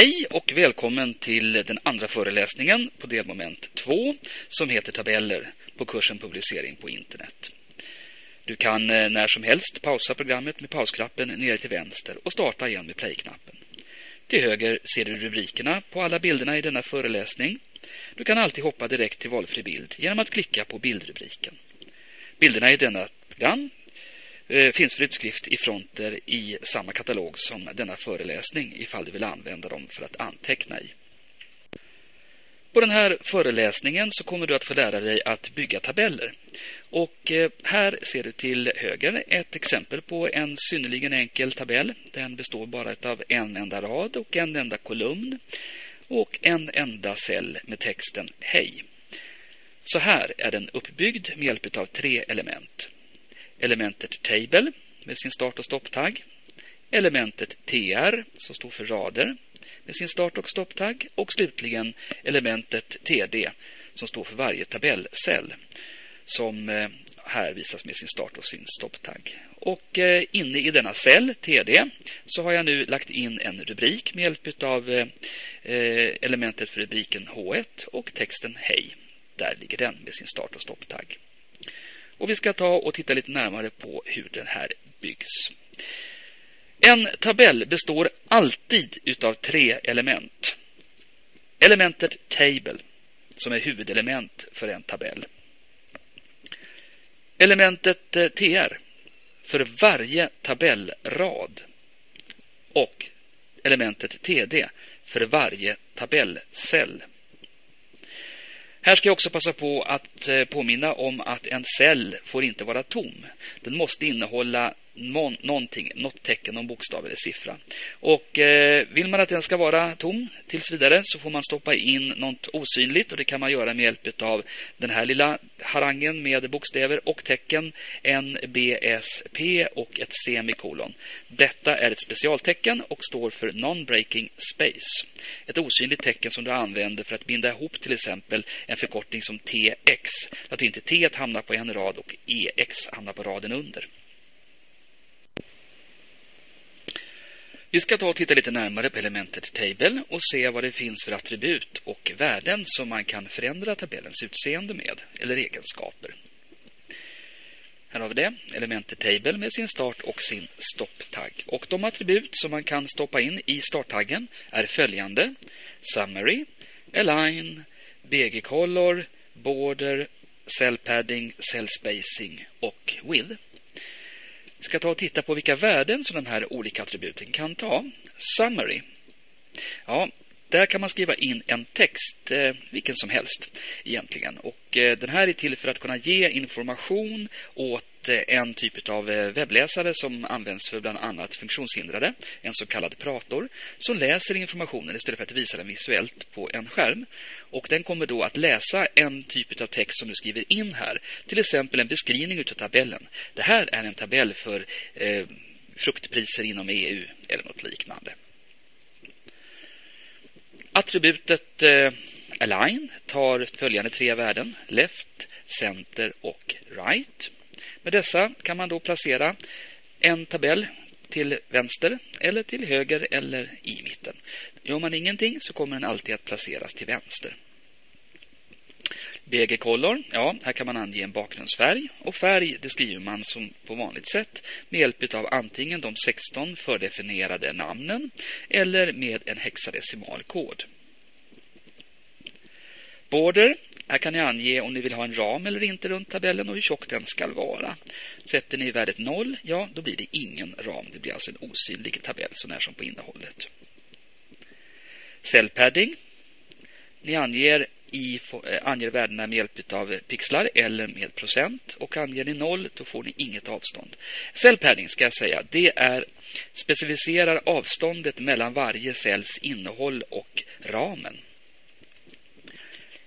Hej och välkommen till den andra föreläsningen på delmoment 2 som heter tabeller på kursen publicering på internet. Du kan eh, när som helst pausa programmet med pausknappen nere till vänster och starta igen med play-knappen. Till höger ser du rubrikerna på alla bilderna i denna föreläsning. Du kan alltid hoppa direkt till valfri bild genom att klicka på bildrubriken. Bilderna i denna program eh, finns för utskrift i fronter i samma katalog som denna föreläsning ifall du vill använda dem för att anteckna i. På den här föreläsningen så kommer du att få lära dig att bygga tabeller. Och eh, här ser du till höger ett exempel på en synnerligen enkel tabell. Den består bara av en enda rad och en enda kolumn och en enda cell med texten Hej. Så här är den uppbyggd med hjälp av tre element elementet Table med sin start och stopptagg, elementet TR som står för rader med sin start och stopptagg och slutligen elementet TD som står för varje tabellcell som eh, här visas med sin start och sin stopptagg. Och eh, inne i denna cell, TD, så har jag nu lagt in en rubrik med hjälp av eh, elementet för rubriken H1 och texten Hej. Där ligger den med sin start och stopptagg. Och vi ska ta och titta lite närmare på hur den här byggs. En tabell består alltid utav tre element. Elementet table, som är huvudelement för en tabell. Elementet eh, tr, för varje tabellrad. Och elementet td, för varje tabellcell. Här ska jag också passa på att eh, påminna om att en cell får inte vara tom. Den måste innehålla någon, någonting, något tecken, någon bokstav eller siffra. Och eh, vill man att den ska vara tom tills vidare så får man stoppa in något osynligt och det kan man göra med hjälp av den här lilla harangen med bokstäver och tecken N, B, S, P och ett semikolon. Detta är ett specialtecken och står för Non-Breaking Space. Ett osynligt tecken som du använder för att binda ihop till exempel en förkortning som TX. Att inte T hamnar på en rad och EX hamnar på raden under. Vi ska ta och titta lite närmare på elementet Table och se vad det finns för attribut och värden som man kan förändra tabellens utseende med, eller egenskaper. Här har vi det, elementet Table med sin start och sin stopptagg. Och de attribut som man kan stoppa in i starttaggen är följande. Summary, Align, BG Color, Border, Cell Padding, Cell Spacing och Width. Vi ska ta och titta på vilka värden som de här olika attributen kan ta. Summary. Ja, där kan man skriva in en text, eh, vilken som helst egentligen. Och eh, den här är till för att kunna ge information åt eh, en typ av webbläsare som används för bland annat funktionshindrade, en så kallad prator, som läser informationen istället för att visa den visuellt på en skärm. Och den kommer då att läsa en typ av text som du skriver in här, till exempel en beskrivning av tabellen. Det här är en tabell för eh, fruktpriser inom EU eller något liknande. Attributet eh, align tar följande tre värden, left, center och right. Med dessa kan man då placera en tabell till vänster eller till höger eller i mitten. Gör man ingenting så kommer den alltid att placeras till vänster. BG Color, ja, här kan man ange en bakgrundsfärg och färg det skriver man som på vanligt sätt med hjälp av antingen de 16 fördefinierade namnen eller med en hexadecimal kod. Border, här kan ni ange om ni vill ha en ram eller inte runt tabellen och hur tjock den ska vara. Sätter ni värdet 0, ja, då blir det ingen ram. Det blir alltså en osynlig tabell, så när som på innehållet. Cellpadding. Ni anger, i, eh, anger värdena med hjälp av pixlar eller med procent. Och anger ni noll, då får ni inget avstånd. Cellpadding ska jag säga, det är specificerar avståndet mellan varje cells innehåll och ramen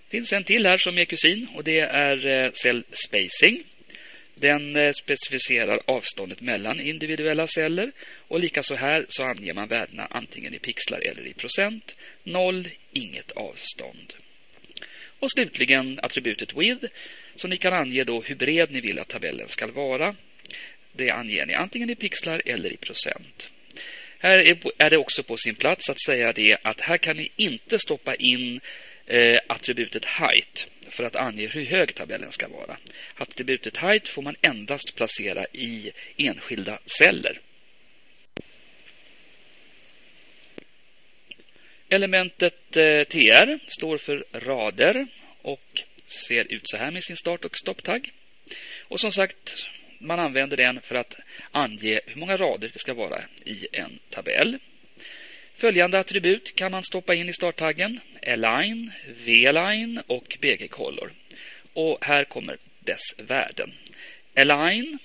Det finns en till här som är kusin och det är eh, cell spacing. Den eh, specificerar avståndet mellan individuella celler och likaså här så anger man värdena antingen i pixlar eller i procent. Noll, inget avstånd. Och slutligen attributet with så ni kan ange då hur bred ni vill att tabellen ska vara. Det anger ni antingen i pixlar eller i procent. Här är det också på sin plats att säga det att här kan ni inte stoppa in eh, attributet height för att ange hur hög tabellen ska vara. Attributet height får man endast placera i enskilda celler. Elementet eh, TR står för rader och ser ut så här med sin start och stopptagg. Och som sagt, man använder den för att ange hur många rader det ska vara i en tabell. Följande attribut kan man stoppa in i starttaggen. Align, V-line och BG-color. Och här kommer dess värden. Align,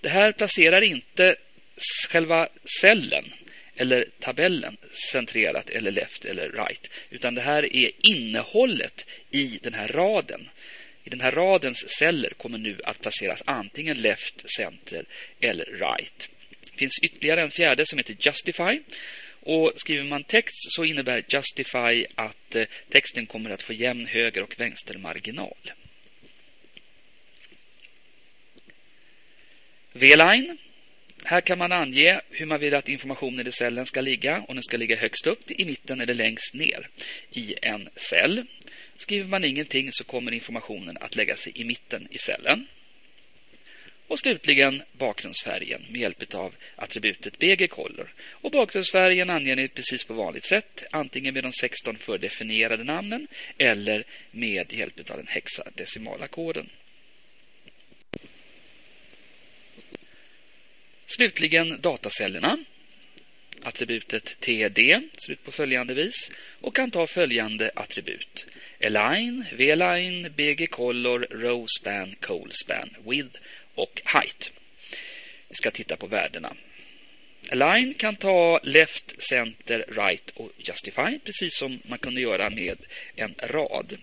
det här placerar inte själva cellen eller tabellen centrerat eller left eller right. Utan det här är innehållet i den här raden. I den här radens celler kommer nu att placeras antingen left, center eller right. Det finns ytterligare en fjärde som heter justify. Och skriver man text så innebär justify att eh, texten kommer att få jämn höger och vänstermarginal. V-line här kan man ange hur man vill att informationen i cellen ska ligga. Om den ska ligga högst upp, i mitten eller längst ner i en cell. Skriver man ingenting så kommer informationen att lägga sig i mitten i cellen. Och slutligen bakgrundsfärgen med hjälp av attributet BG-color. Och bakgrundsfärgen anger ni precis på vanligt sätt, antingen med de 16 fördefinierade namnen eller med hjälp av den hexadecimala koden. Slutligen datacellerna. Attributet TD ser ut på följande vis och kan ta följande attribut. Align, V-line, BG-color, row-span, col-span, width och height. Vi ska titta på värdena. Align kan ta left, center, right och justify, precis som man kunde göra med en rad.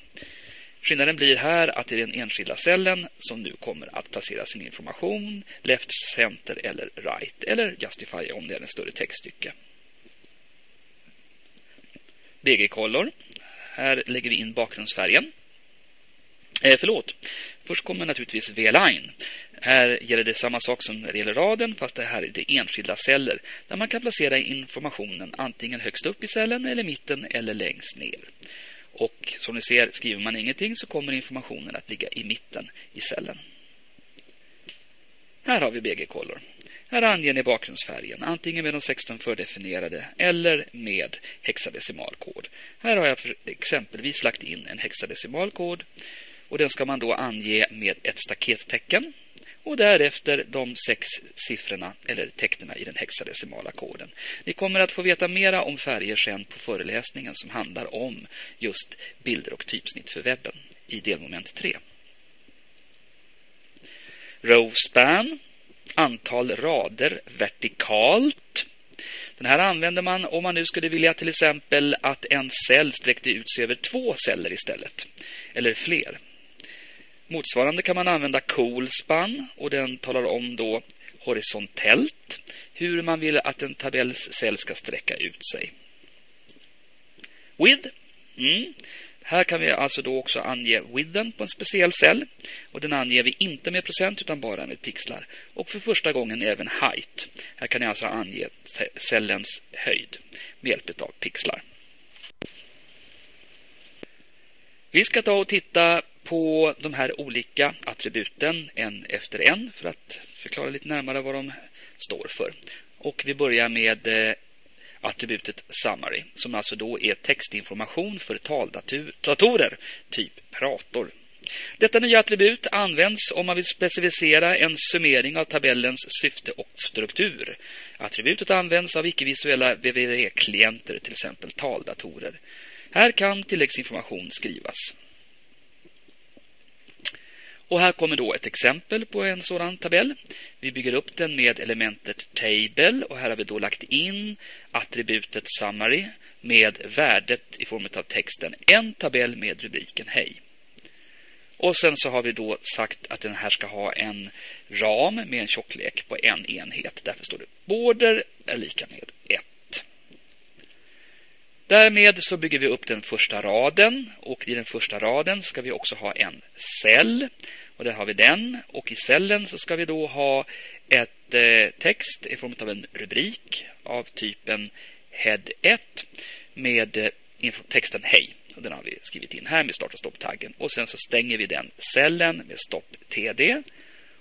Skillnaden blir här att det är den enskilda cellen som nu kommer att placera sin information left, center eller right eller justify om det är en större textstycke. BG-color. Här lägger vi in bakgrundsfärgen. Eh, förlåt. Först kommer naturligtvis V-line. Här gäller det samma sak som när det gäller raden fast det här är det enskilda celler där man kan placera informationen antingen högst upp i cellen eller mitten eller längst ner. Och som ni ser, skriver man ingenting så kommer informationen att ligga i mitten i cellen. Här har vi BG-Color. Här anger ni bakgrundsfärgen, antingen med de 16 fördefinierade eller med hexadecimalkod. Här har jag exempelvis lagt in en hexadecimalkod och den ska man då ange med ett stakettecken och därefter de sex siffrorna eller tecknena i den hexadecimala koden. Ni kommer att få veta mera om färger sen på föreläsningen som handlar om just bilder och typsnitt för webben i delmoment 3. Rowspan, antal rader vertikalt. Den här använder man om man nu skulle vilja till exempel att en cell sträckte ut sig över två celler istället, eller fler. Motsvarande kan man använda coolspan och den talar om då horisontellt hur man vill att en tabellcell ska sträcka ut sig. With. Mm. Här kan vi alltså då också ange widden på en speciell cell. Och den anger vi inte med procent utan bara med pixlar. Och för första gången även height. Här kan jag alltså ange cellens höjd med hjälp av pixlar. Vi ska ta och titta på de här olika attributen en efter en för att förklara lite närmare vad de står för. Och vi börjar med eh, attributet summary som alltså då är textinformation för taldatorer, typ prator. Detta nya attribut används om man vill specificera en summering av tabellens syfte och struktur. Attributet används av icke-visuella www-klienter, till exempel taldatorer. Här kan tilläggsinformation skrivas. Och här kommer då ett exempel på en sådan tabell. Vi bygger upp den med elementet table och här har vi då lagt in attributet summary med värdet i form av texten en tabell med rubriken hej. Och sen så har vi då sagt att den här ska ha en ram med en tjocklek på en enhet. Därför står det border är lika med 1. Därmed så bygger vi upp den första raden och i den första raden ska vi också ha en cell och där har vi den och i cellen så ska vi då ha ett eh, text i form av en rubrik av typen Head 1 med eh, texten Hej. Och den har vi skrivit in här med start och stopptaggen. Och sen så stänger vi den cellen med stopp TD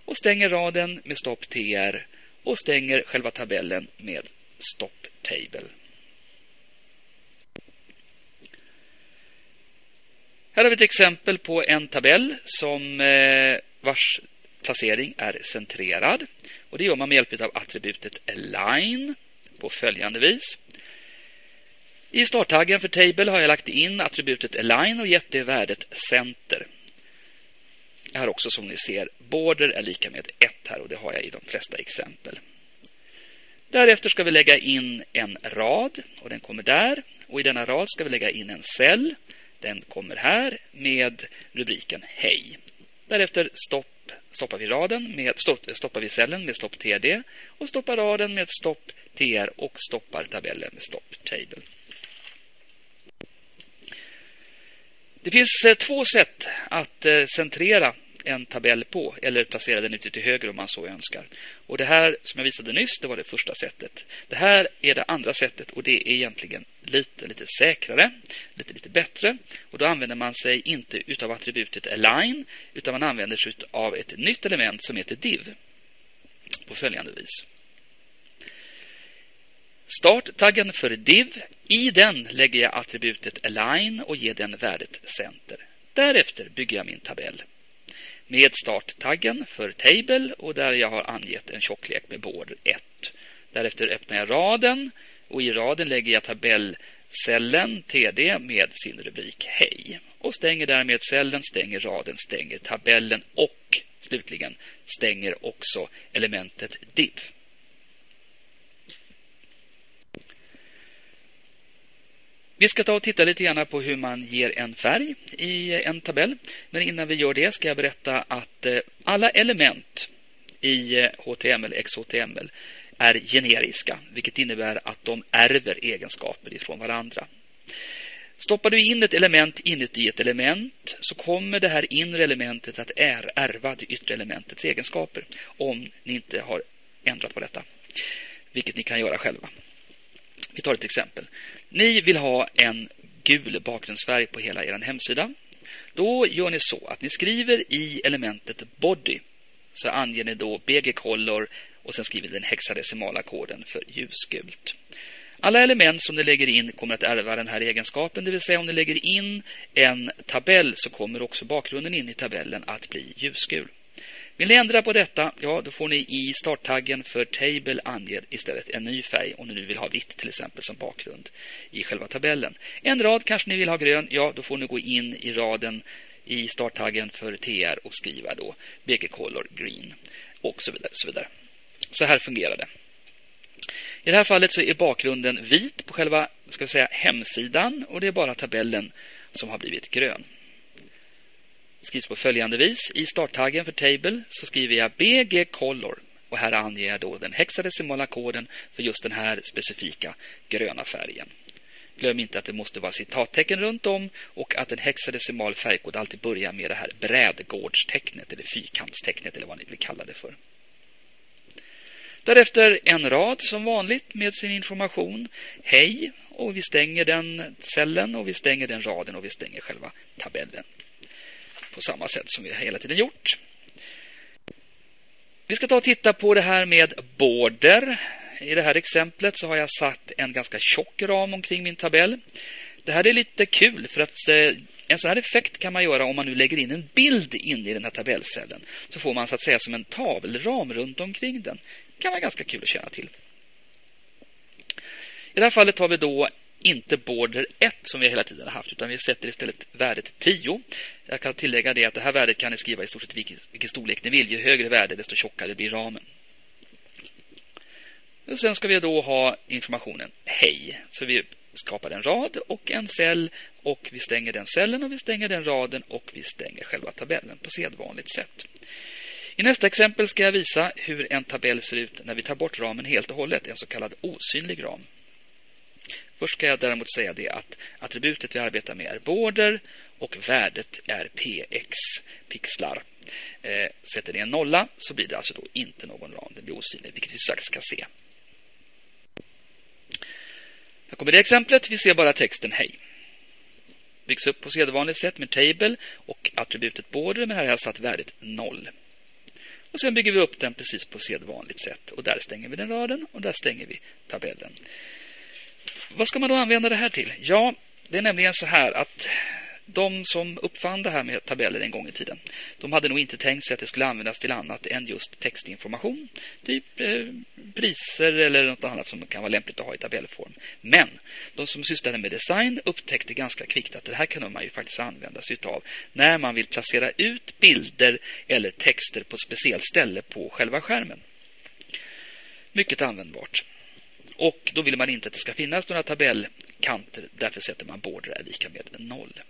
och stänger raden med stopp TR och stänger själva tabellen med stopp table. Här har vi ett exempel på en tabell som eh, vars placering är centrerad. Och Det gör man med hjälp av attributet align på följande vis. I starttaggen för Table har jag lagt in attributet align och gett det värdet center. Jag har också som ni ser border är lika med 1 här och det har jag i de flesta exempel. Därefter ska vi lägga in en rad och den kommer där. Och i denna rad ska vi lägga in en cell. Den kommer här med rubriken Hej. Därefter stopp, stoppar vi raden med, stopp, stoppar vi cellen med stopp TD och stoppar raden med stopp TR och stoppar tabellen med stopp table. Det finns eh, två sätt att eh, centrera en tabell på eller placera den ute till höger om man så önskar. Och Det här som jag visade nyss, det var det första sättet. Det här är det andra sättet och det är egentligen lite, lite säkrare, lite, lite bättre. Och Då använder man sig inte utav attributet align utan man använder sig av ett nytt element som heter div på följande vis. Starttaggen för div. I den lägger jag attributet align och ger den värdet center. Därefter bygger jag min tabell med starttaggen för table och där jag har angett en tjocklek med border 1. Därefter öppnar jag raden och i raden lägger jag tabellcellen TD med sin rubrik Hej och stänger därmed cellen, stänger raden, stänger tabellen och slutligen stänger också elementet div. Vi ska ta och titta lite grann på hur man ger en färg i en tabell. Men innan vi gör det ska jag berätta att eh, alla element i eh, HTML, XHTML är generiska, vilket innebär att de ärver egenskaper ifrån varandra. Stoppar du in ett element inuti ett element så kommer det här inre elementet att ärva det yttre elementets egenskaper om ni inte har ändrat på detta, vilket ni kan göra själva. Vi tar ett exempel. Ni vill ha en gul bakgrundsfärg på hela er hemsida. Då gör ni så att ni skriver i elementet body så anger ni då BG color och sen skriver den hexadecimala koden för ljusgult. Alla element som ni lägger in kommer att ärva den här egenskapen, det vill säga om ni lägger in en tabell så kommer också bakgrunden in i tabellen att bli ljusgul. Vill ni ändra på detta, ja då får ni i starttaggen för Table ange istället en ny färg om ni nu vill ha vitt till exempel som bakgrund i själva tabellen. En rad kanske ni vill ha grön, ja då får ni gå in i raden i starttaggen för TR och skriva då BG Color Green och så vidare. Så, vidare. så här fungerar det. I det här fallet så är bakgrunden vit på själva ska vi säga, hemsidan och det är bara tabellen som har blivit grön skrivs på följande vis. I starttaggen för Table så skriver jag BG Color och här anger jag då den hexadecimala koden för just den här specifika gröna färgen. Glöm inte att det måste vara citattecken runt om och att en hexadecimal färgkod alltid börjar med det här brädgårdstecknet eller fyrkantstecknet eller vad ni vill kalla det för. Därefter en rad som vanligt med sin information. Hej och vi stänger den cellen och vi stänger den raden och vi stänger själva tabellen på samma sätt som vi hela tiden gjort. Vi ska ta och titta på det här med border. I det här exemplet så har jag satt en ganska tjock ram omkring min tabell. Det här är lite kul för att eh, en sån här effekt kan man göra om man nu lägger in en bild in i den här tabellcellen. Så får man så att säga som en tavelram runt omkring den. Det kan vara ganska kul att känna till. I det här fallet har vi då inte border 1 som vi hela tiden har haft utan vi sätter istället värdet 10. Jag kan tillägga det att det här värdet kan ni skriva i stort sett vilken, vilken storlek ni vill. Ju högre värde desto tjockare blir ramen. Och sen ska vi då ha informationen hej. Så vi skapar en rad och en cell och vi stänger den cellen och vi stänger den raden och vi stänger själva tabellen på sedvanligt sätt. I nästa exempel ska jag visa hur en tabell ser ut när vi tar bort ramen helt och hållet, en så kallad osynlig ram. Först ska jag däremot säga det att attributet vi arbetar med är border och värdet är px, pixlar. Eh, sätter ni en nolla så blir det alltså då inte någon ram. Den blir osynlig, vilket vi strax ska se. Här kommer det exemplet. Vi ser bara texten hej. Byggs upp på sedvanligt sätt med table och attributet border, men här har jag satt värdet 0. Och sen bygger vi upp den precis på sedvanligt sätt. Och där stänger vi den raden och där stänger vi tabellen. Vad ska man då använda det här till? Ja, det är nämligen så här att de som uppfann det här med tabeller en gång i tiden, de hade nog inte tänkt sig att det skulle användas till annat än just textinformation. Typ eh, priser eller något annat som kan vara lämpligt att ha i tabellform. Men de som sysslade med design upptäckte ganska kvickt att det här kan man ju faktiskt använda sig av när man vill placera ut bilder eller texter på ett speciellt ställe på själva skärmen. Mycket användbart. Och då vill man inte att det ska finnas några tabellkanter. Därför sätter man border är lika med noll.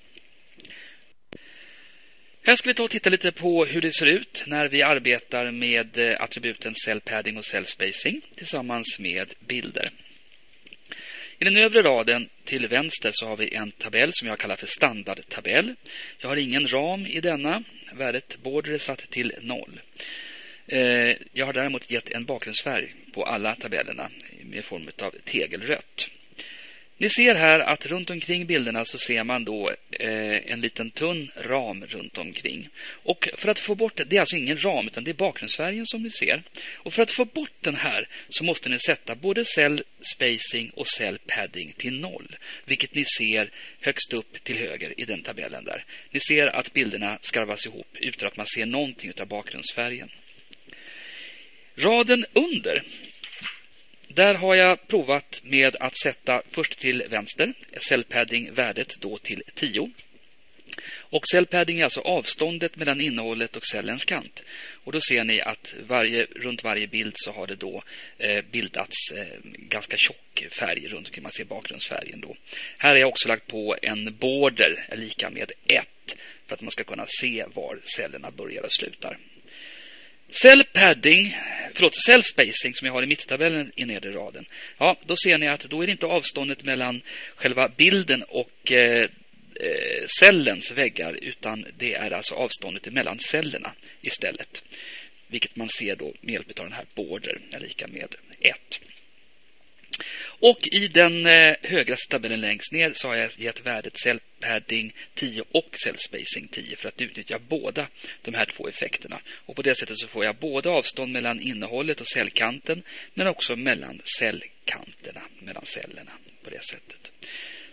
Här ska vi ta och titta lite på hur det ser ut när vi arbetar med eh, attributen cell padding och cell spacing tillsammans med bilder. I den övre raden till vänster så har vi en tabell som jag kallar för standardtabell. Jag har ingen ram i denna. Värdet border är satt till noll. Eh, jag har däremot gett en bakgrundsfärg på alla tabellerna med form av tegelrött. Ni ser här att runt omkring bilderna så ser man då eh, en liten tunn ram runt omkring. Och för att få bort det, det är alltså ingen ram utan det är bakgrundsfärgen som ni ser. Och för att få bort den här så måste ni sätta både cell spacing och cell padding till noll. Vilket ni ser högst upp till höger i den tabellen där. Ni ser att bilderna skarvas ihop utan att man ser någonting av bakgrundsfärgen. Raden under där har jag provat med att sätta först till vänster, cellpadding-värdet då till 10. Och cellpadding är alltså avståndet mellan innehållet och cellens kant. Och då ser ni att varje, runt varje bild så har det då eh, bildats eh, ganska tjock färg runt omkring. Man ser bakgrundsfärgen då. Här har jag också lagt på en border lika med 1 för att man ska kunna se var cellerna börjar och slutar. Cell padding, förlåt, cell spacing som jag har i mitttabellen i nedre raden. Ja, då ser ni att då är det inte avståndet mellan själva bilden och eh, eh cellens väggar utan det är alltså avståndet mellan cellerna istället. Vilket man ser då med hjälp av den här border är lika med 1. Och i den eh, högraste tabellen längst ner så har jag gett värdet cell padding 10 och cell spacing 10 för att utnyttja båda de här två effekterna. Och på det sättet så får jag både avstånd mellan innehållet och cellkanten men också mellan cellkanterna, mellan cellerna på det sättet.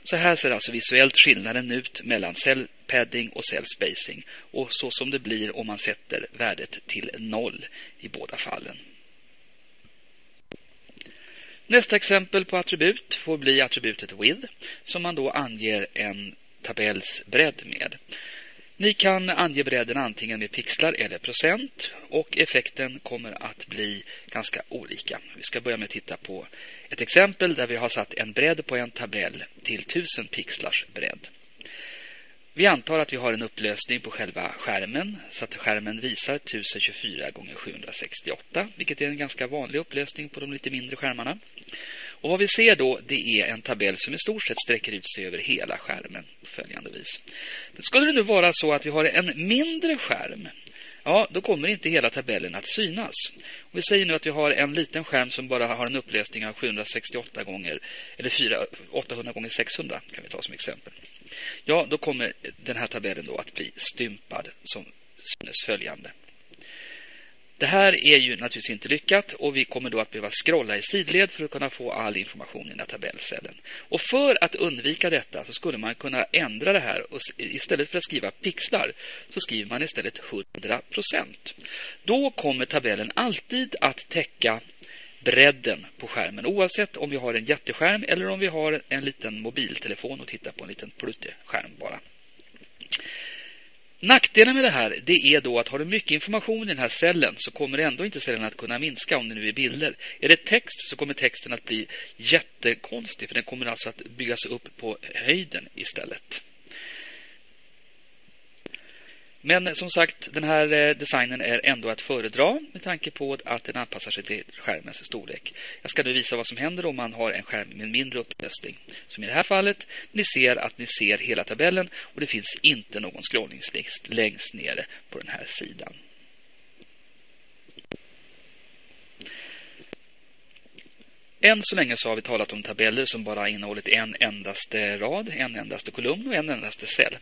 Så här ser alltså visuellt skillnaden ut mellan cell padding och cell spacing och så som det blir om man sätter värdet till noll i båda fallen. Nästa exempel på attribut får bli attributet with som man då anger en tabells bredd med. Ni kan ange bredden antingen med pixlar eller procent och effekten kommer att bli ganska olika. Vi ska börja med att titta på ett exempel där vi har satt en bredd på en tabell till 1000 pixlars bredd. Vi antar att vi har en upplösning på själva skärmen så att skärmen visar 1024 x 768 vilket är en ganska vanlig upplösning på de lite mindre skärmarna. Och vad vi ser då det är en tabell som i stort sett sträcker ut sig över hela skärmen på följande vis. Men skulle det nu vara så att vi har en mindre skärm ja, då kommer inte hela tabellen att synas. Och vi säger nu att vi har en liten skärm som bara har en upplösning av 768 gånger eller 4, 800 gånger 600 kan vi ta som exempel. Ja, då kommer den här tabellen då att bli stympad som synes följande. Det här är ju naturligtvis inte lyckat och vi kommer då att behöva scrolla i sidled för att kunna få all information i den här tabellcellen. Och för att undvika detta så skulle man kunna ändra det här och istället för att skriva pixlar så skriver man istället 100% Då kommer tabellen alltid att täcka bredden på skärmen oavsett om vi har en jätteskärm eller om vi har en liten mobiltelefon och tittar på en liten plutteskärm bara. Nackdelen med det här det är då att har du mycket information i den här cellen så kommer ändå inte cellen att kunna minska om det nu är bilder. Är det text så kommer texten att bli jättekonstig för den kommer alltså att byggas upp på höjden istället. Men som sagt, den här eh, designen är ändå att föredra med tanke på att den anpassar sig till skärmens storlek. Jag ska nu visa vad som händer om man har en skärm med mindre upplösning. Som i det här fallet, ni ser att ni ser hela tabellen och det finns inte någon scrollningslist längst nere på den här sidan. Än så länge så har vi talat om tabeller som bara innehållit en endaste rad, en endaste kolumn och en endaste cell.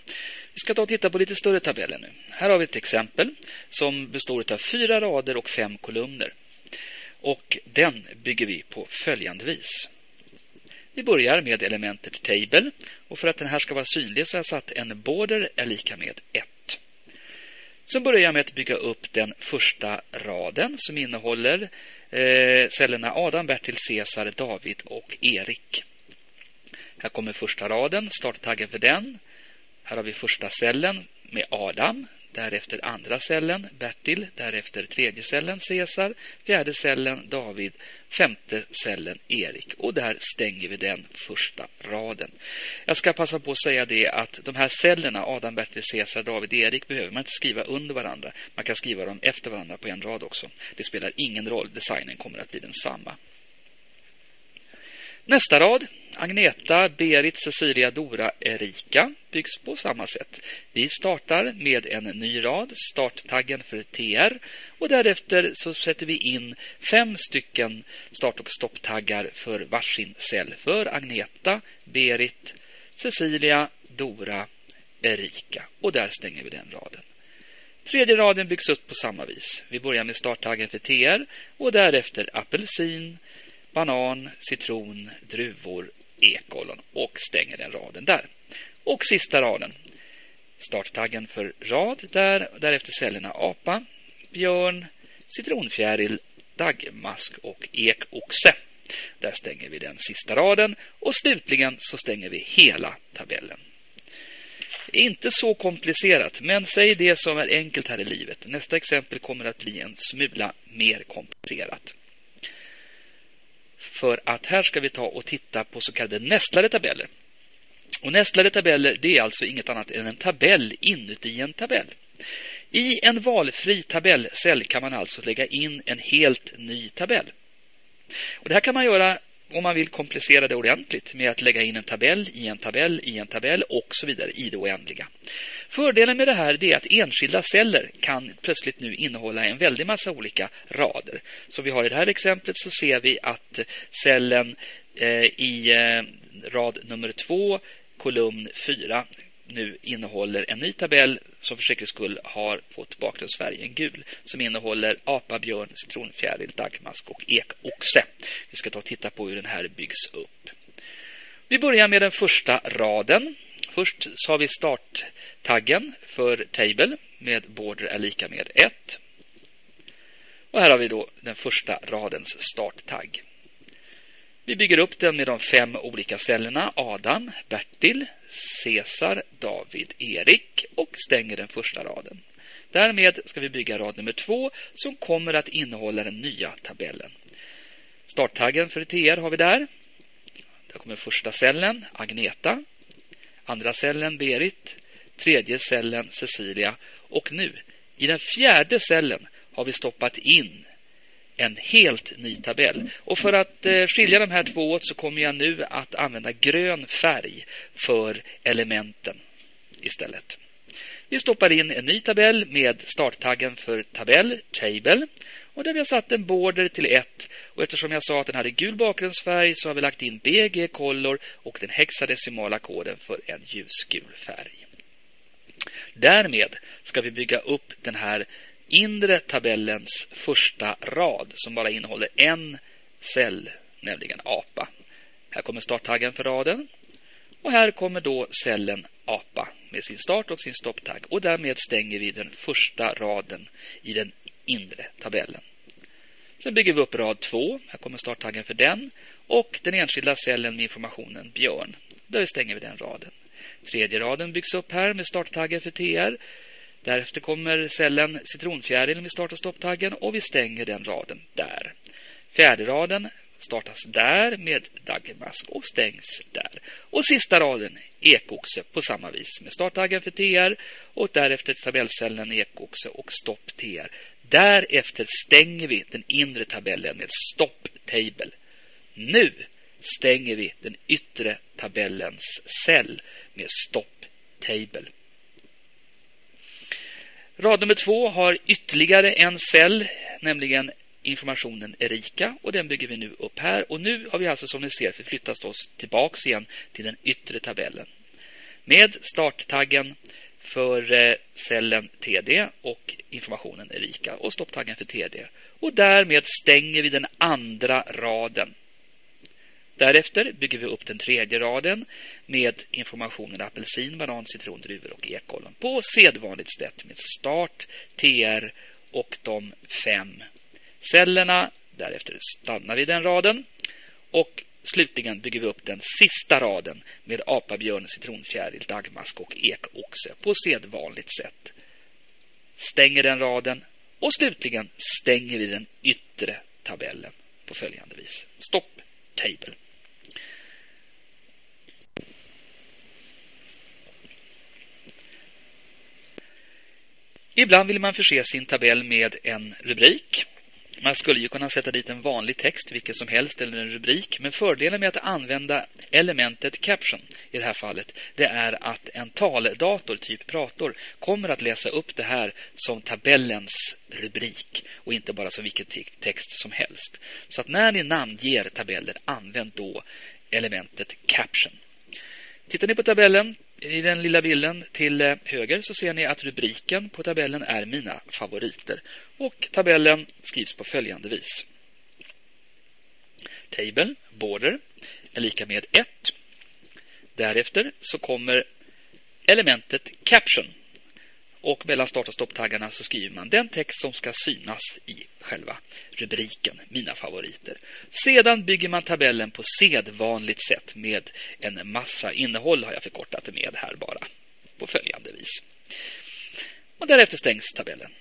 Vi ska ta och titta på lite större tabeller nu. Här har vi ett exempel som består av fyra rader och fem kolumner. Och den bygger vi på följande vis. Vi börjar med elementet table och för att den här ska vara synlig så har jag satt en border är lika med 1. Sen börjar jag med att bygga upp den första raden som innehåller eh, cellerna Adam, Bertil, Cesar, David och Erik. Här kommer första raden, starttaggen för den. Här har vi första cellen med Adam, därefter andra cellen Bertil, därefter tredje cellen Cesar, fjärde cellen David, femte cellen Erik och där stänger vi den första raden. Jag ska passa på att säga det att de här cellerna Adam, Bertil, Cesar, David, Erik behöver man inte skriva under varandra. Man kan skriva dem efter varandra på en rad också. Det spelar ingen roll, designen kommer att bli densamma. Nästa rad, Agneta, Berit, Cecilia, Dora, Erika byggs på samma sätt. Vi startar med en ny rad, starttaggen för TR och därefter så sätter vi in fem stycken start och stopptaggar för varsin cell för Agneta, Berit, Cecilia, Dora, Erika och där stänger vi den raden. Tredje raden byggs upp på samma vis. Vi börjar med starttaggen för TR och därefter apelsin, banan, citron, druvor, ekollon och stänger den raden där. Och sista raden. Starttaggen för rad där, därefter cellerna apa, björn, citronfjäril, daggmask och ekoxe. Där stänger vi den sista raden och slutligen så stänger vi hela tabellen. Inte så komplicerat, men säg det som är enkelt här i livet. Nästa exempel kommer att bli en smula mer komplicerat. För att här ska vi ta och titta på så kallade nästlade tabeller. Och nästlade tabeller det är alltså inget annat än en tabell inuti en tabell. I en valfri tabellcell kan man alltså lägga in en helt ny tabell. Och det här kan man göra om man vill komplicera det ordentligt med att lägga in en tabell i en tabell i en tabell och så vidare i det oändliga. Fördelen med det här är att enskilda celler kan plötsligt nu innehålla en väldig massa olika rader. Så vi har i det här exemplet så ser vi att cellen eh, i eh, rad nummer två, kolumn 4 nu innehåller en ny tabell som för säkerhets skull har fått bakgrundsfärgen gul som innehåller apa, björn, citronfjäril, daggmask och ekoxe. Vi ska ta och titta på hur den här byggs upp. Vi börjar med den första raden. Först så har vi starttaggen för table med border är lika med 1. Och här har vi då den första radens starttagg. Vi bygger upp den med de fem olika cellerna Adam, Bertil, Cesar, David, Erik och stänger den första raden. Därmed ska vi bygga rad nummer två som kommer att innehålla den nya tabellen. Starttaggen för TR har vi där. Där kommer första cellen, Agneta. Andra cellen, Berit. Tredje cellen, Cecilia. Och nu, i den fjärde cellen har vi stoppat in en helt ny tabell. Och för att eh, skilja de här två åt så kommer jag nu att använda grön färg för elementen istället. Vi stoppar in en ny tabell med starttaggen för tabell, table, och där vi har satt en border till 1. Och eftersom jag sa att den hade gul bakgrundsfärg så har vi lagt in BG Color och den hexadecimala koden för en ljusgul färg. Därmed ska vi bygga upp den här inre tabellens första rad som bara innehåller en cell, nämligen apa. Här kommer starttaggen för raden. Och här kommer då cellen apa med sin start och sin stopptagg. Och därmed stänger vi den första raden i den inre tabellen. Sen bygger vi upp rad 2. Här kommer starttaggen för den. Och den enskilda cellen med informationen björn. Där stänger vi den raden. Tredje raden byggs upp här med starttaggen för TR. Därefter kommer cellen citronfjäril med start och stopptaggen och vi stänger den raden där. Fjärde raden startas där med dagmask och stängs där. Och sista raden ekoxe på samma vis med starttaggen för TR och därefter tabellcellen ekoxe och stopp TR. Därefter stänger vi den inre tabellen med stopp table. Nu stänger vi den yttre tabellens cell med stopp table. Rad nummer två har ytterligare en cell, nämligen informationen Erika och den bygger vi nu upp här. Och nu har vi alltså som ni ser förflyttat oss tillbaks igen till den yttre tabellen. Med starttaggen för eh, cellen TD och informationen Erika och stopptaggen för TD. Och därmed stänger vi den andra raden. Därefter bygger vi upp den tredje raden med informationen apelsin, banan, citron, druvor och ekollon på sedvanligt sätt med start, TR och de fem cellerna. Därefter stannar vi den raden. Och slutligen bygger vi upp den sista raden med apabjörn, citronfjäril, dagmask och ekoxe på sedvanligt sätt. Stänger den raden och slutligen stänger vi den yttre tabellen på följande vis. Stopp table. Ibland vill man förse sin tabell med en rubrik. Man skulle ju kunna sätta dit en vanlig text, vilken som helst, eller en rubrik. Men fördelen med att använda elementet caption i det här fallet, det är att en taldator, typ Prator, kommer att läsa upp det här som tabellens rubrik och inte bara som vilken text som helst. Så att när ni namnger tabeller, använd då elementet caption. Tittar ni på tabellen i den lilla bilden till eh, höger så ser ni att rubriken på tabellen är Mina favoriter. Och tabellen skrivs på följande vis. Table, border, är lika med 1. Därefter så kommer elementet caption och mellan start och stopptaggarna så skriver man den text som ska synas i själva rubriken, mina favoriter. Sedan bygger man tabellen på sedvanligt sätt med en massa innehåll har jag förkortat det med här bara på följande vis. Och därefter stängs tabellen.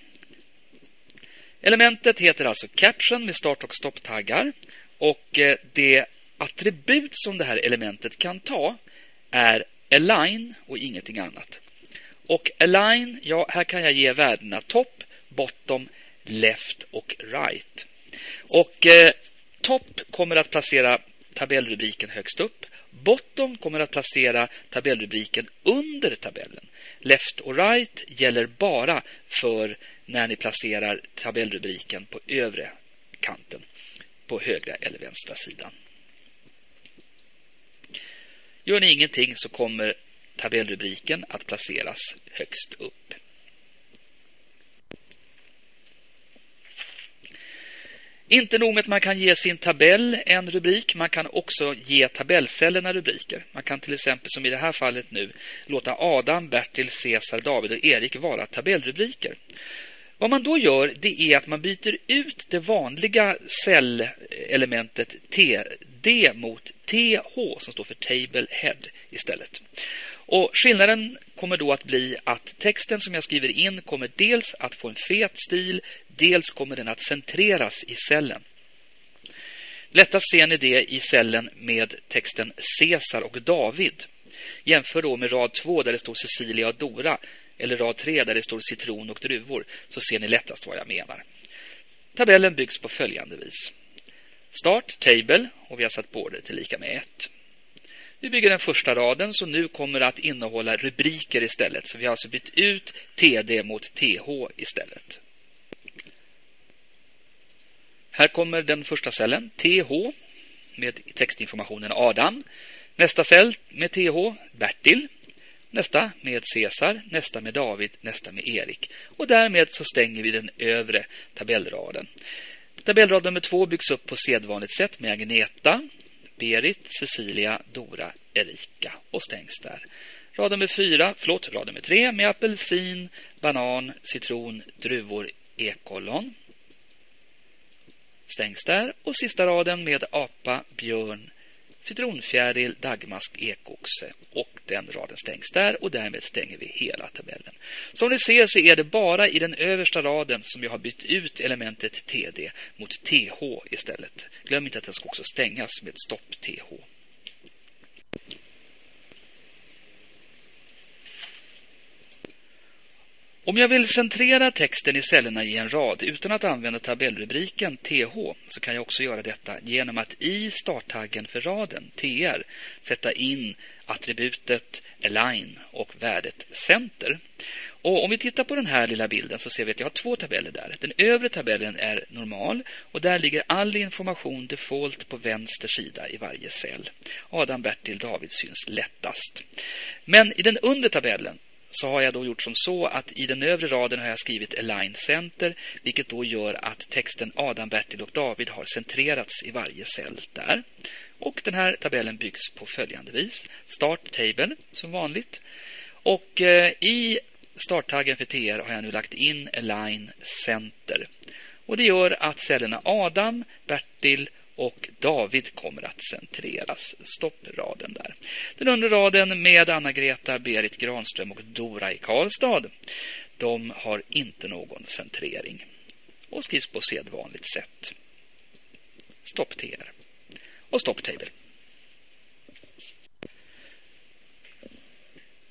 Elementet heter alltså caption med start och stopptaggar och eh, det attribut som det här elementet kan ta är align och ingenting annat. Och align, ja, här kan jag ge värdena top, bottom, left och right. Och eh, top kommer att placera tabellrubriken högst upp. Bottom kommer att placera tabellrubriken under tabellen. Left och right gäller bara för när ni placerar tabellrubriken på övre kanten på högra eller vänstra sidan. Gör ni ingenting så kommer tabellrubriken att placeras högst upp. Inte nog med att man kan ge sin tabell en rubrik, man kan också ge tabellcellerna rubriker. Man kan till exempel, som i det här fallet nu, låta Adam, Bertil, Cesar, David och Erik vara tabellrubriker. Vad man då gör det är att man byter ut det vanliga cellelementet TD mot TH som står för Table Head istället. Och Skillnaden kommer då att bli att texten som jag skriver in kommer dels att få en fet stil, dels kommer den att centreras i cellen. Lättast ser ni det i cellen med texten Caesar och David. Jämför då med rad 2 där det står Cecilia och Dora eller rad 3 där det står citron och druvor så ser ni lättast vad jag menar. Tabellen byggs på följande vis. Start, table och vi har satt border till lika med 1. Vi bygger den första raden som nu kommer att innehålla rubriker istället. Så vi har alltså bytt ut TD mot TH istället. Här kommer den första cellen, TH, med textinformationen Adam. Nästa cell med TH, Bertil. Nästa med Cesar, nästa med David, nästa med Erik. Och därmed så stänger vi den övre tabellraden. Tabellrad nummer två byggs upp på sedvanligt sätt med Agneta, Berit, Cecilia, Dora, Erika och stängs där. Rad nummer fyra, förlåt, rad nummer tre med apelsin, banan, citron, druvor, ekollon. Stängs där. Och sista raden med apa, björn, citronfjäril, dagmask, ekoxe och den raden stängs där och därmed stänger vi hela tabellen. Som ni ser så är det bara i den översta raden som jag har bytt ut elementet TD mot TH istället. Glöm inte att den ska också stängas med stopp TH. Om jag vill centrera texten i cellerna i en rad utan att använda tabellrubriken TH så kan jag också göra detta genom att i starttaggen för raden TR sätta in attributet align och värdet center. Och om vi tittar på den här lilla bilden så ser vi att jag har två tabeller där. Den övre tabellen är normal och där ligger all information default på vänster sida i varje cell. Adam, Bertil, David syns lättast. Men i den undre tabellen så har jag då gjort som så att i den övre raden har jag skrivit align center vilket då gör att texten Adam, Bertil och David har centrerats i varje cell där. Och den här tabellen byggs på följande vis. Start table som vanligt. Och eh, i starttaggen för TR har jag nu lagt in align center. Och det gör att cellerna Adam, Bertil och David kommer att centreras. Stoppraden där. Den undre raden med Anna-Greta, Berit Granström och Dora i Karlstad. De har inte någon centrering och skrivs på sedvanligt sätt. Stopp-TR och stopp-table.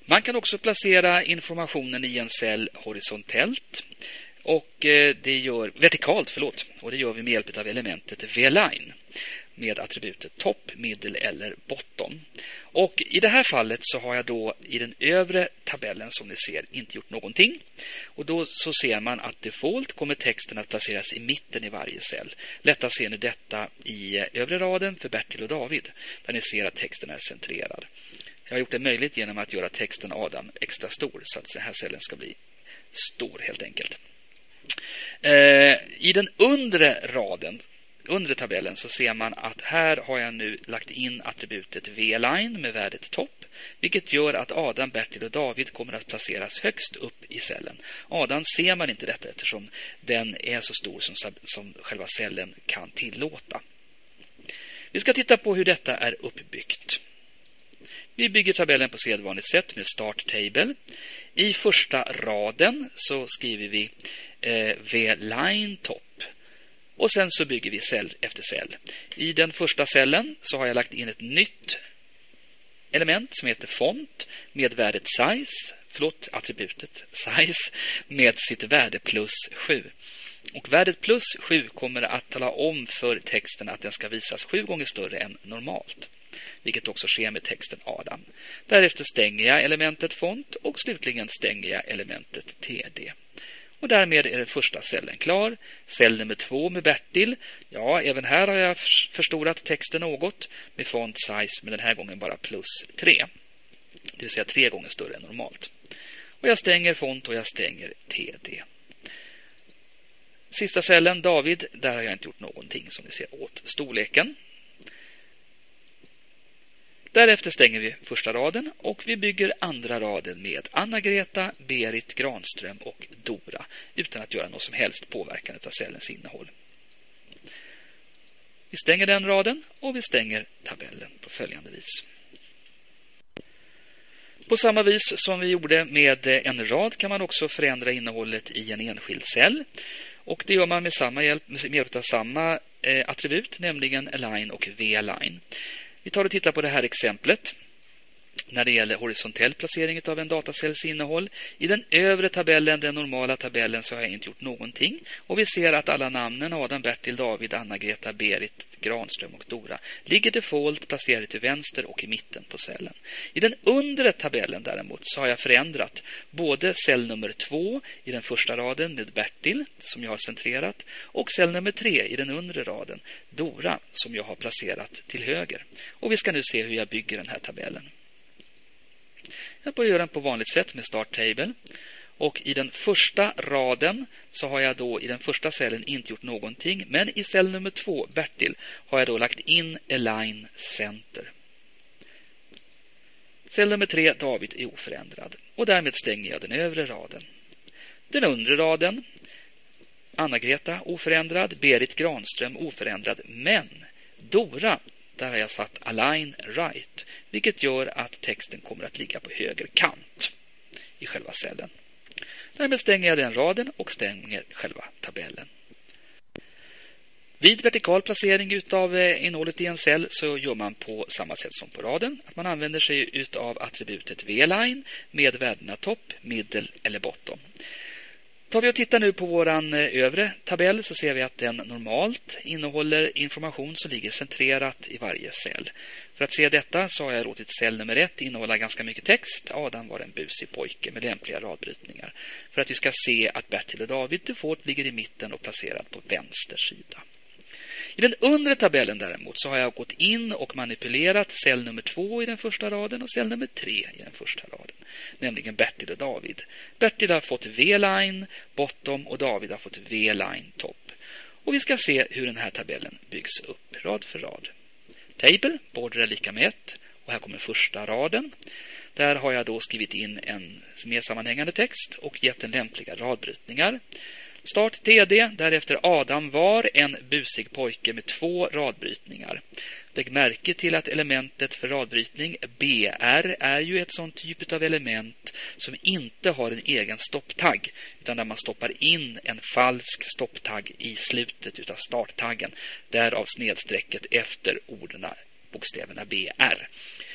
Man kan också placera informationen i en cell horisontellt och eh, det gör vertikalt, förlåt, och det gör vi med hjälp av elementet V-line med attributet top, middle eller bottom. Och i det här fallet så har jag då i den övre tabellen som ni ser inte gjort någonting. Och då så ser man att default kommer texten att placeras i mitten i varje cell. Lättast ser ni detta i eh, övre raden för Bertil och David där ni ser att texten är centrerad. Jag har gjort det möjligt genom att göra texten Adam extra stor så att den här cellen ska bli stor helt enkelt. Eh, I den undre raden, undre tabellen, så ser man att här har jag nu lagt in attributet V-line med värdet topp, vilket gör att Adam, Bertil och David kommer att placeras högst upp i cellen. Adam ser man inte detta eftersom den är så stor som, som själva cellen kan tillåta. Vi ska titta på hur detta är uppbyggt. Vi bygger tabellen på sedvanligt sätt med start table. I första raden så skriver vi eh, v-line top. Och sen så bygger vi cell efter cell. I den första cellen så har jag lagt in ett nytt element som heter font med värdet size, förlåt, attributet size med sitt värde plus 7. Och värdet plus 7 kommer att tala om för texten att den ska visas sju gånger större än normalt vilket också sker med texten Adam. Därefter stänger jag elementet font och slutligen stänger jag elementet TD. Och därmed är den första cellen klar. Cell nummer två med Bertil. Ja, även här har jag förstorat texten något med font size, men den här gången bara plus 3. Det vill säga tre gånger större än normalt. Och jag stänger font och jag stänger TD. Sista cellen, David, där har jag inte gjort någonting som ni ser åt storleken. Därefter stänger vi första raden och vi bygger andra raden med Anna-Greta, Berit Granström och Dora utan att göra något som helst påverkan av cellens innehåll. Vi stänger den raden och vi stänger tabellen på följande vis. På samma vis som vi gjorde med en rad kan man också förändra innehållet i en enskild cell. Och det gör man med, samma hjälp, med hjälp av samma eh, attribut, nämligen align och v-align. Vi tar och tittar på det här exemplet när det gäller horisontell placering av en datacells innehåll. I den övre tabellen, den normala tabellen, så har jag inte gjort någonting. Och vi ser att alla namnen Adam, Bertil, David, Anna-Greta, Berit, Granström och Dora ligger default placerade till vänster och i mitten på cellen. I den undre tabellen däremot så har jag förändrat både cell nummer två i den första raden med Bertil som jag har centrerat och cell nummer tre i den undre raden Dora som jag har placerat till höger. Och vi ska nu se hur jag bygger den här tabellen. Jag börjar den på vanligt sätt med Start Table. Och i den första raden så har jag då i den första cellen inte gjort någonting. Men i cell nummer två, Bertil, har jag då lagt in Align Center. Cell nummer tre, David, är oförändrad. Och därmed stänger jag den övre raden. Den undre raden, Anna-Greta oförändrad, Berit Granström oförändrad, men Dora där har jag satt align right, vilket gör att texten kommer att ligga på höger kant i själva cellen. Därmed stänger jag den raden och stänger själva tabellen. Vid vertikal placering av eh, innehållet i en cell så gör man på samma sätt som på raden. Att man använder sig av attributet v-line med värdena topp, middle eller bottom. Tar vi och tittar nu på vår eh, övre tabell så ser vi att den normalt innehåller information som ligger centrerat i varje cell. För att se detta så har jag låtit cell nummer ett innehålla ganska mycket text. Adam var en busig pojke med lämpliga radbrytningar. För att vi ska se att Bertil och David Dufort ligger i mitten och placerad på vänster sida. I den undre tabellen däremot så har jag gått in och manipulerat cell nummer två i den första raden och cell nummer tre i den första raden. Nämligen Bertil och David. Bertil har fått V-line bottom och David har fått V-line topp. Och vi ska se hur den här tabellen byggs upp rad för rad. Table, border är lika med 1 och här kommer första raden. Där har jag då skrivit in en mer sammanhängande text och gett den lämpliga radbrytningar. Start TD, därefter Adam var en busig pojke med två radbrytningar. Lägg märke till att elementet för radbrytning, BR, är ju ett sånt typ av element som inte har en egen stopptagg utan där man stoppar in en falsk stopptagg i slutet av starttaggen. Därav snedstrecket efter orden bokstäverna BR.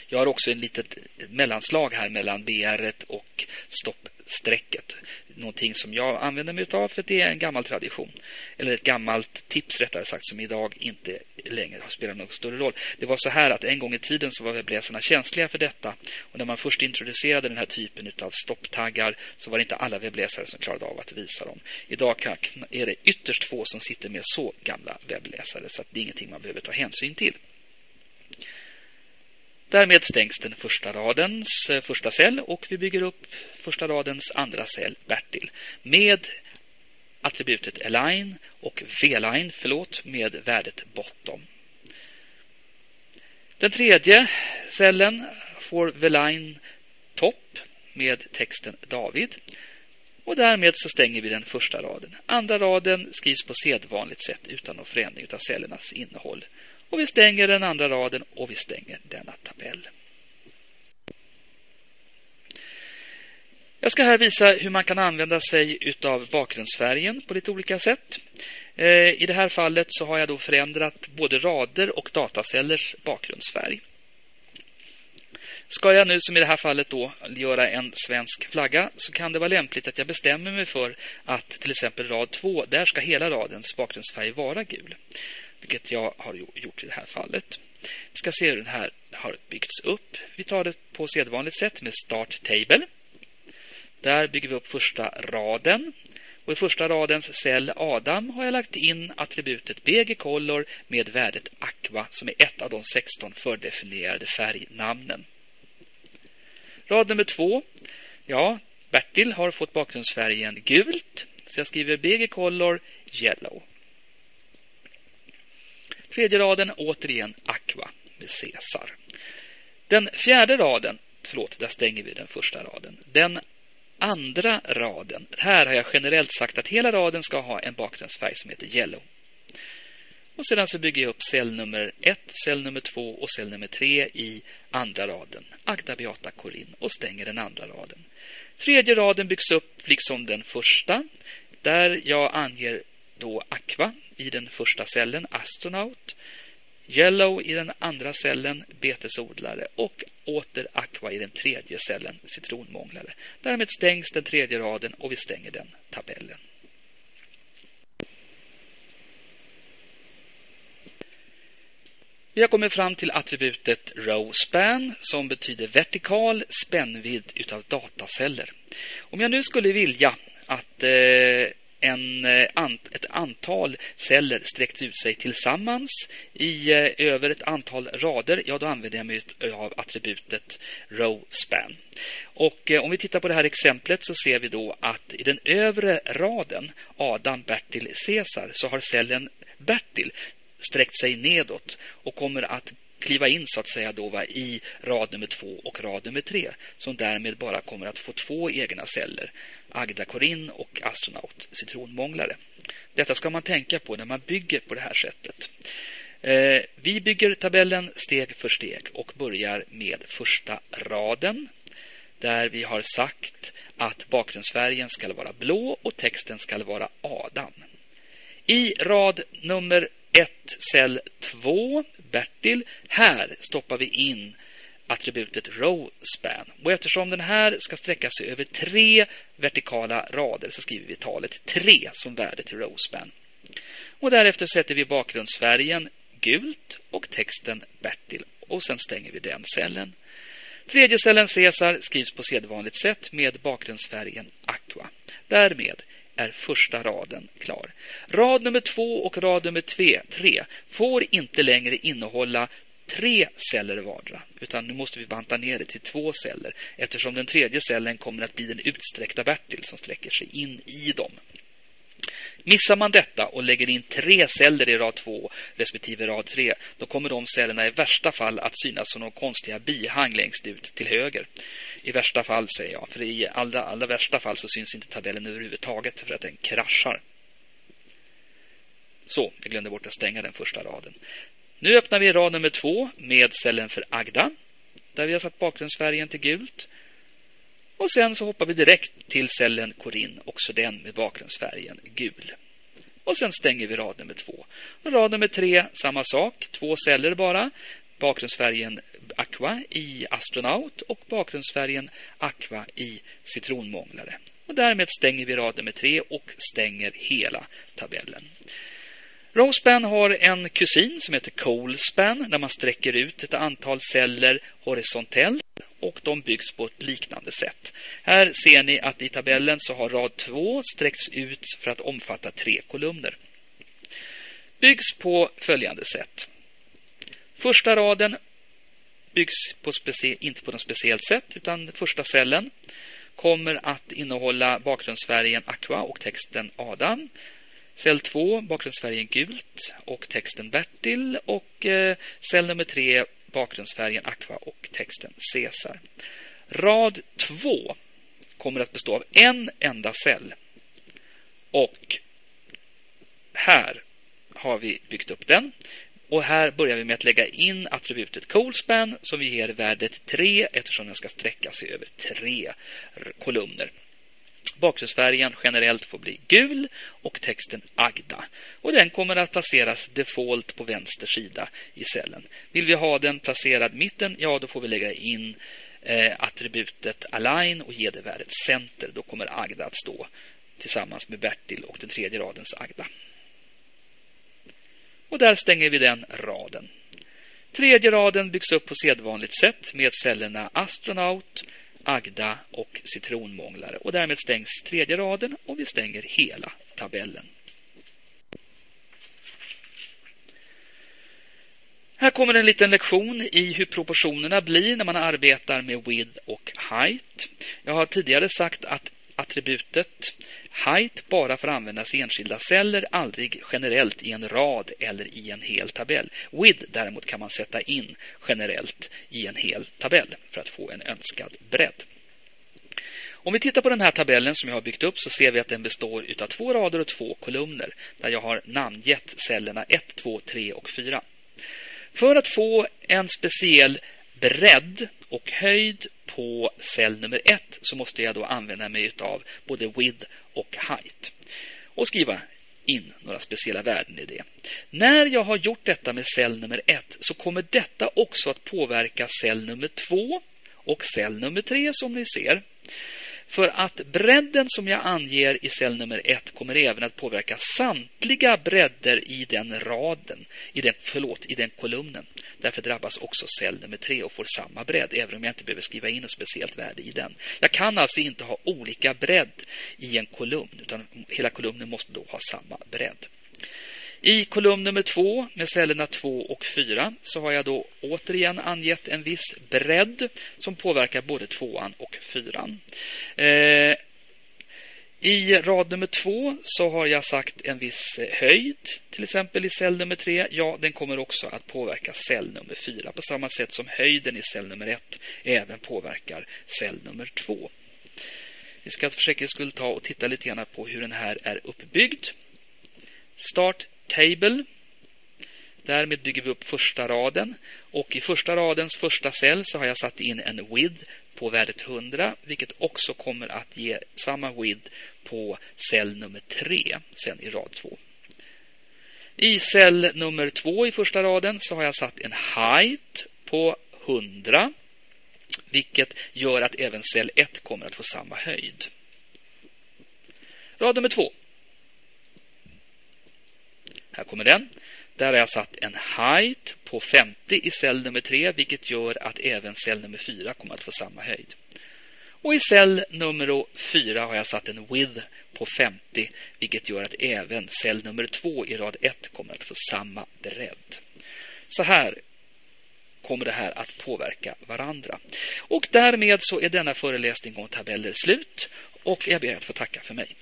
Jag har också en litet mellanslag här mellan BR och stoppstrecket någonting som jag använder mig av för det är en gammal tradition. Eller ett gammalt tips rättare sagt som idag inte längre spelar någon större roll. Det var så här att en gång i tiden så var webbläsarna känsliga för detta. Och när man först introducerade den här typen av stopptaggar så var det inte alla webbläsare som klarade av att visa dem. Idag är det ytterst få som sitter med så gamla webbläsare så att det är ingenting man behöver ta hänsyn till. Därmed stängs den första radens eh, första cell och vi bygger upp första radens andra cell, Bertil, med attributet align och v-line, förlåt, med värdet bottom. Den tredje cellen får v-line top med texten David. Och därmed så stänger vi den första raden. Andra raden skrivs på sedvanligt sätt utan någon förändring av cellernas innehåll. Och vi stänger den andra raden och vi stänger denna tabell. Jag ska här visa hur man kan använda sig av bakgrundsfärgen på lite olika sätt. Eh, I det här fallet så har jag då förändrat både rader och datacellers bakgrundsfärg. Ska jag nu som i det här fallet då göra en svensk flagga så kan det vara lämpligt att jag bestämmer mig för att till exempel rad 2, där ska hela radens bakgrundsfärg vara gul vilket jag har gjort i det här fallet. Vi ska se hur den här har byggts upp. Vi tar det på sedvanligt sätt med Start Table. Där bygger vi upp första raden. Och I första radens cell Adam har jag lagt in attributet BG Color med värdet Aqua som är ett av de 16 fördefinierade färgnamnen. Rad nummer två. Ja, Bertil har fått bakgrundsfärgen gult. Så jag skriver BG Color Yellow. Tredje raden återigen Aqua med Caesar. Den fjärde raden, förlåt, där stänger vi den första raden. Den andra raden, här har jag generellt sagt att hela raden ska ha en bakgrundsfärg som heter yellow. Och sedan så bygger jag upp cell nummer 1, cell nummer 2 och cell nummer 3 i andra raden. Agda Beata Corin och stänger den andra raden. Tredje raden byggs upp liksom den första där jag anger då Aqua i den första cellen, astronaut. Yellow i den andra cellen, betesodlare. Och åter Aqua i den tredje cellen, citronmånglare. Därmed stängs den tredje raden och vi stänger den tabellen. Vi har kommit fram till attributet row span som betyder vertikal spännvidd utav dataceller. Om jag nu skulle vilja att eh, en, eh, ett antal celler sträckt ut sig tillsammans i eh, över ett antal rader, ja då använder jag mig av attributet row span. Och eh, om vi tittar på det här exemplet så ser vi då att i den övre raden Adam, Bertil, Caesar så har cellen Bertil sträckt sig nedåt och kommer att kliva in så att säga då va, i rad nummer två och rad nummer tre som därmed bara kommer att få två egna celler Agda Korin och astronaut citronmånglare. Detta ska man tänka på när man bygger på det här sättet. Eh, vi bygger tabellen steg för steg och börjar med första raden där vi har sagt att bakgrundsfärgen ska vara blå och texten ska vara Adam. I rad nummer 1, cell 2, Bertil, här stoppar vi in attributet rowspan. Och eftersom den här ska sträcka sig över tre vertikala rader så skriver vi talet 3 som värde till rowspan. Och därefter sätter vi bakgrundsfärgen gult och texten Bertil och sen stänger vi den cellen. Tredje cellen Caesar skrivs på sedvanligt sätt med bakgrundsfärgen Aqua. Därmed är första raden klar. Rad nummer två och rad nummer tre får inte längre innehålla tre celler vardera, utan nu måste vi banta ner det till två celler eftersom den tredje cellen kommer att bli den utsträckta Bertil som sträcker sig in i dem. Missar man detta och lägger in tre celler i rad 2 respektive rad 3, då kommer de cellerna i värsta fall att synas som några konstiga bihang längst ut till höger. I värsta fall, säger jag, för i allra, allra värsta fall så syns inte tabellen överhuvudtaget för att den kraschar. Så, jag glömde bort att stänga den första raden. Nu öppnar vi rad nummer två med cellen för Agda, där vi har satt bakgrundsfärgen till gult. Och sen så hoppar vi direkt till cellen Korin, också den med bakgrundsfärgen gul. Och sen stänger vi rad nummer två. Och rad nummer tre, samma sak, två celler bara. Bakgrundsfärgen Aqua i Astronaut och bakgrundsfärgen Aqua i Citronmånglare. Och därmed stänger vi rad nummer tre och stänger hela tabellen. Rowspan har en kusin som heter Colespan där man sträcker ut ett antal celler horisontellt och de byggs på ett liknande sätt. Här ser ni att i tabellen så har rad 2 sträckts ut för att omfatta tre kolumner. Byggs på följande sätt. Första raden byggs på inte på något speciellt sätt utan första cellen kommer att innehålla bakgrundsfärgen Aqua och texten Adam. Cell 2, bakgrundsfärgen gult och texten Bertil och eh, cell nummer 3, bakgrundsfärgen Aqua och texten Caesar. Rad 2 kommer att bestå av en enda cell. Och här har vi byggt upp den. Och här börjar vi med att lägga in attributet CoolSpan som vi ger värdet 3 eftersom den ska sträcka sig över tre kolumner. Bakgrundsfärgen generellt får bli gul och texten Agda. Och den kommer att placeras default på vänster sida i cellen. Vill vi ha den placerad mitten, ja då får vi lägga in eh, attributet align och ge det värdet center. Då kommer Agda att stå tillsammans med Bertil och den tredje radens Agda. Och där stänger vi den raden. Tredje raden byggs upp på sedvanligt sätt med cellerna astronaut, Agda och citronmånglare. Och därmed stängs tredje raden och vi stänger hela tabellen. Här kommer en liten lektion i hur proportionerna blir när man arbetar med width och height. Jag har tidigare sagt att attributet height bara får användas i enskilda celler, aldrig generellt i en rad eller i en hel tabell. Width däremot kan man sätta in generellt i en hel tabell för att få en önskad bredd. Om vi tittar på den här tabellen som jag har byggt upp så ser vi att den består av två rader och två kolumner där jag har namngett cellerna 1, 2, 3 och 4. För att få en speciell bredd och höjd på cell nummer 1 så måste jag då använda mig av både width och height och skriva in några speciella värden i det. När jag har gjort detta med cell nummer 1 så kommer detta också att påverka cell nummer 2 och cell nummer 3 som ni ser. För att bredden som jag anger i cell nummer 1 kommer även att påverka samtliga bredder i den raden, i den, förlåt, i den kolumnen. Därför drabbas också cell nummer 3 och får samma bredd, även om jag inte behöver skriva in något speciellt värde i den. Jag kan alltså inte ha olika bredd i en kolumn, utan hela kolumnen måste då ha samma bredd. I kolumn nummer två med cellerna 2 och 4 så har jag då återigen angett en viss bredd som påverkar både tvåan och fyran. Eh, I rad nummer två så har jag sagt en viss höjd, till exempel i cell nummer 3. Ja, den kommer också att påverka cell nummer 4 på samma sätt som höjden i cell nummer 1 även påverkar cell nummer 2. Vi ska för säkerhets skull ta och titta lite grann på hur den här är uppbyggd. Start table. Därmed bygger vi upp första raden och i första radens första cell så har jag satt in en width på värdet 100 vilket också kommer att ge samma width på cell nummer 3 sen i rad 2. I cell nummer 2 i första raden så har jag satt en height på 100 vilket gör att även cell 1 kommer att få samma höjd. Rad nummer 2. Här kommer den. Där har jag satt en height på 50 i cell nummer 3 vilket gör att även cell nummer 4 kommer att få samma höjd. Och i cell nummer 4 har jag satt en width på 50 vilket gör att även cell nummer 2 i rad 1 kommer att få samma bredd. Så här kommer det här att påverka varandra. Och därmed så är denna föreläsning om tabeller slut och jag ber att få tacka för mig.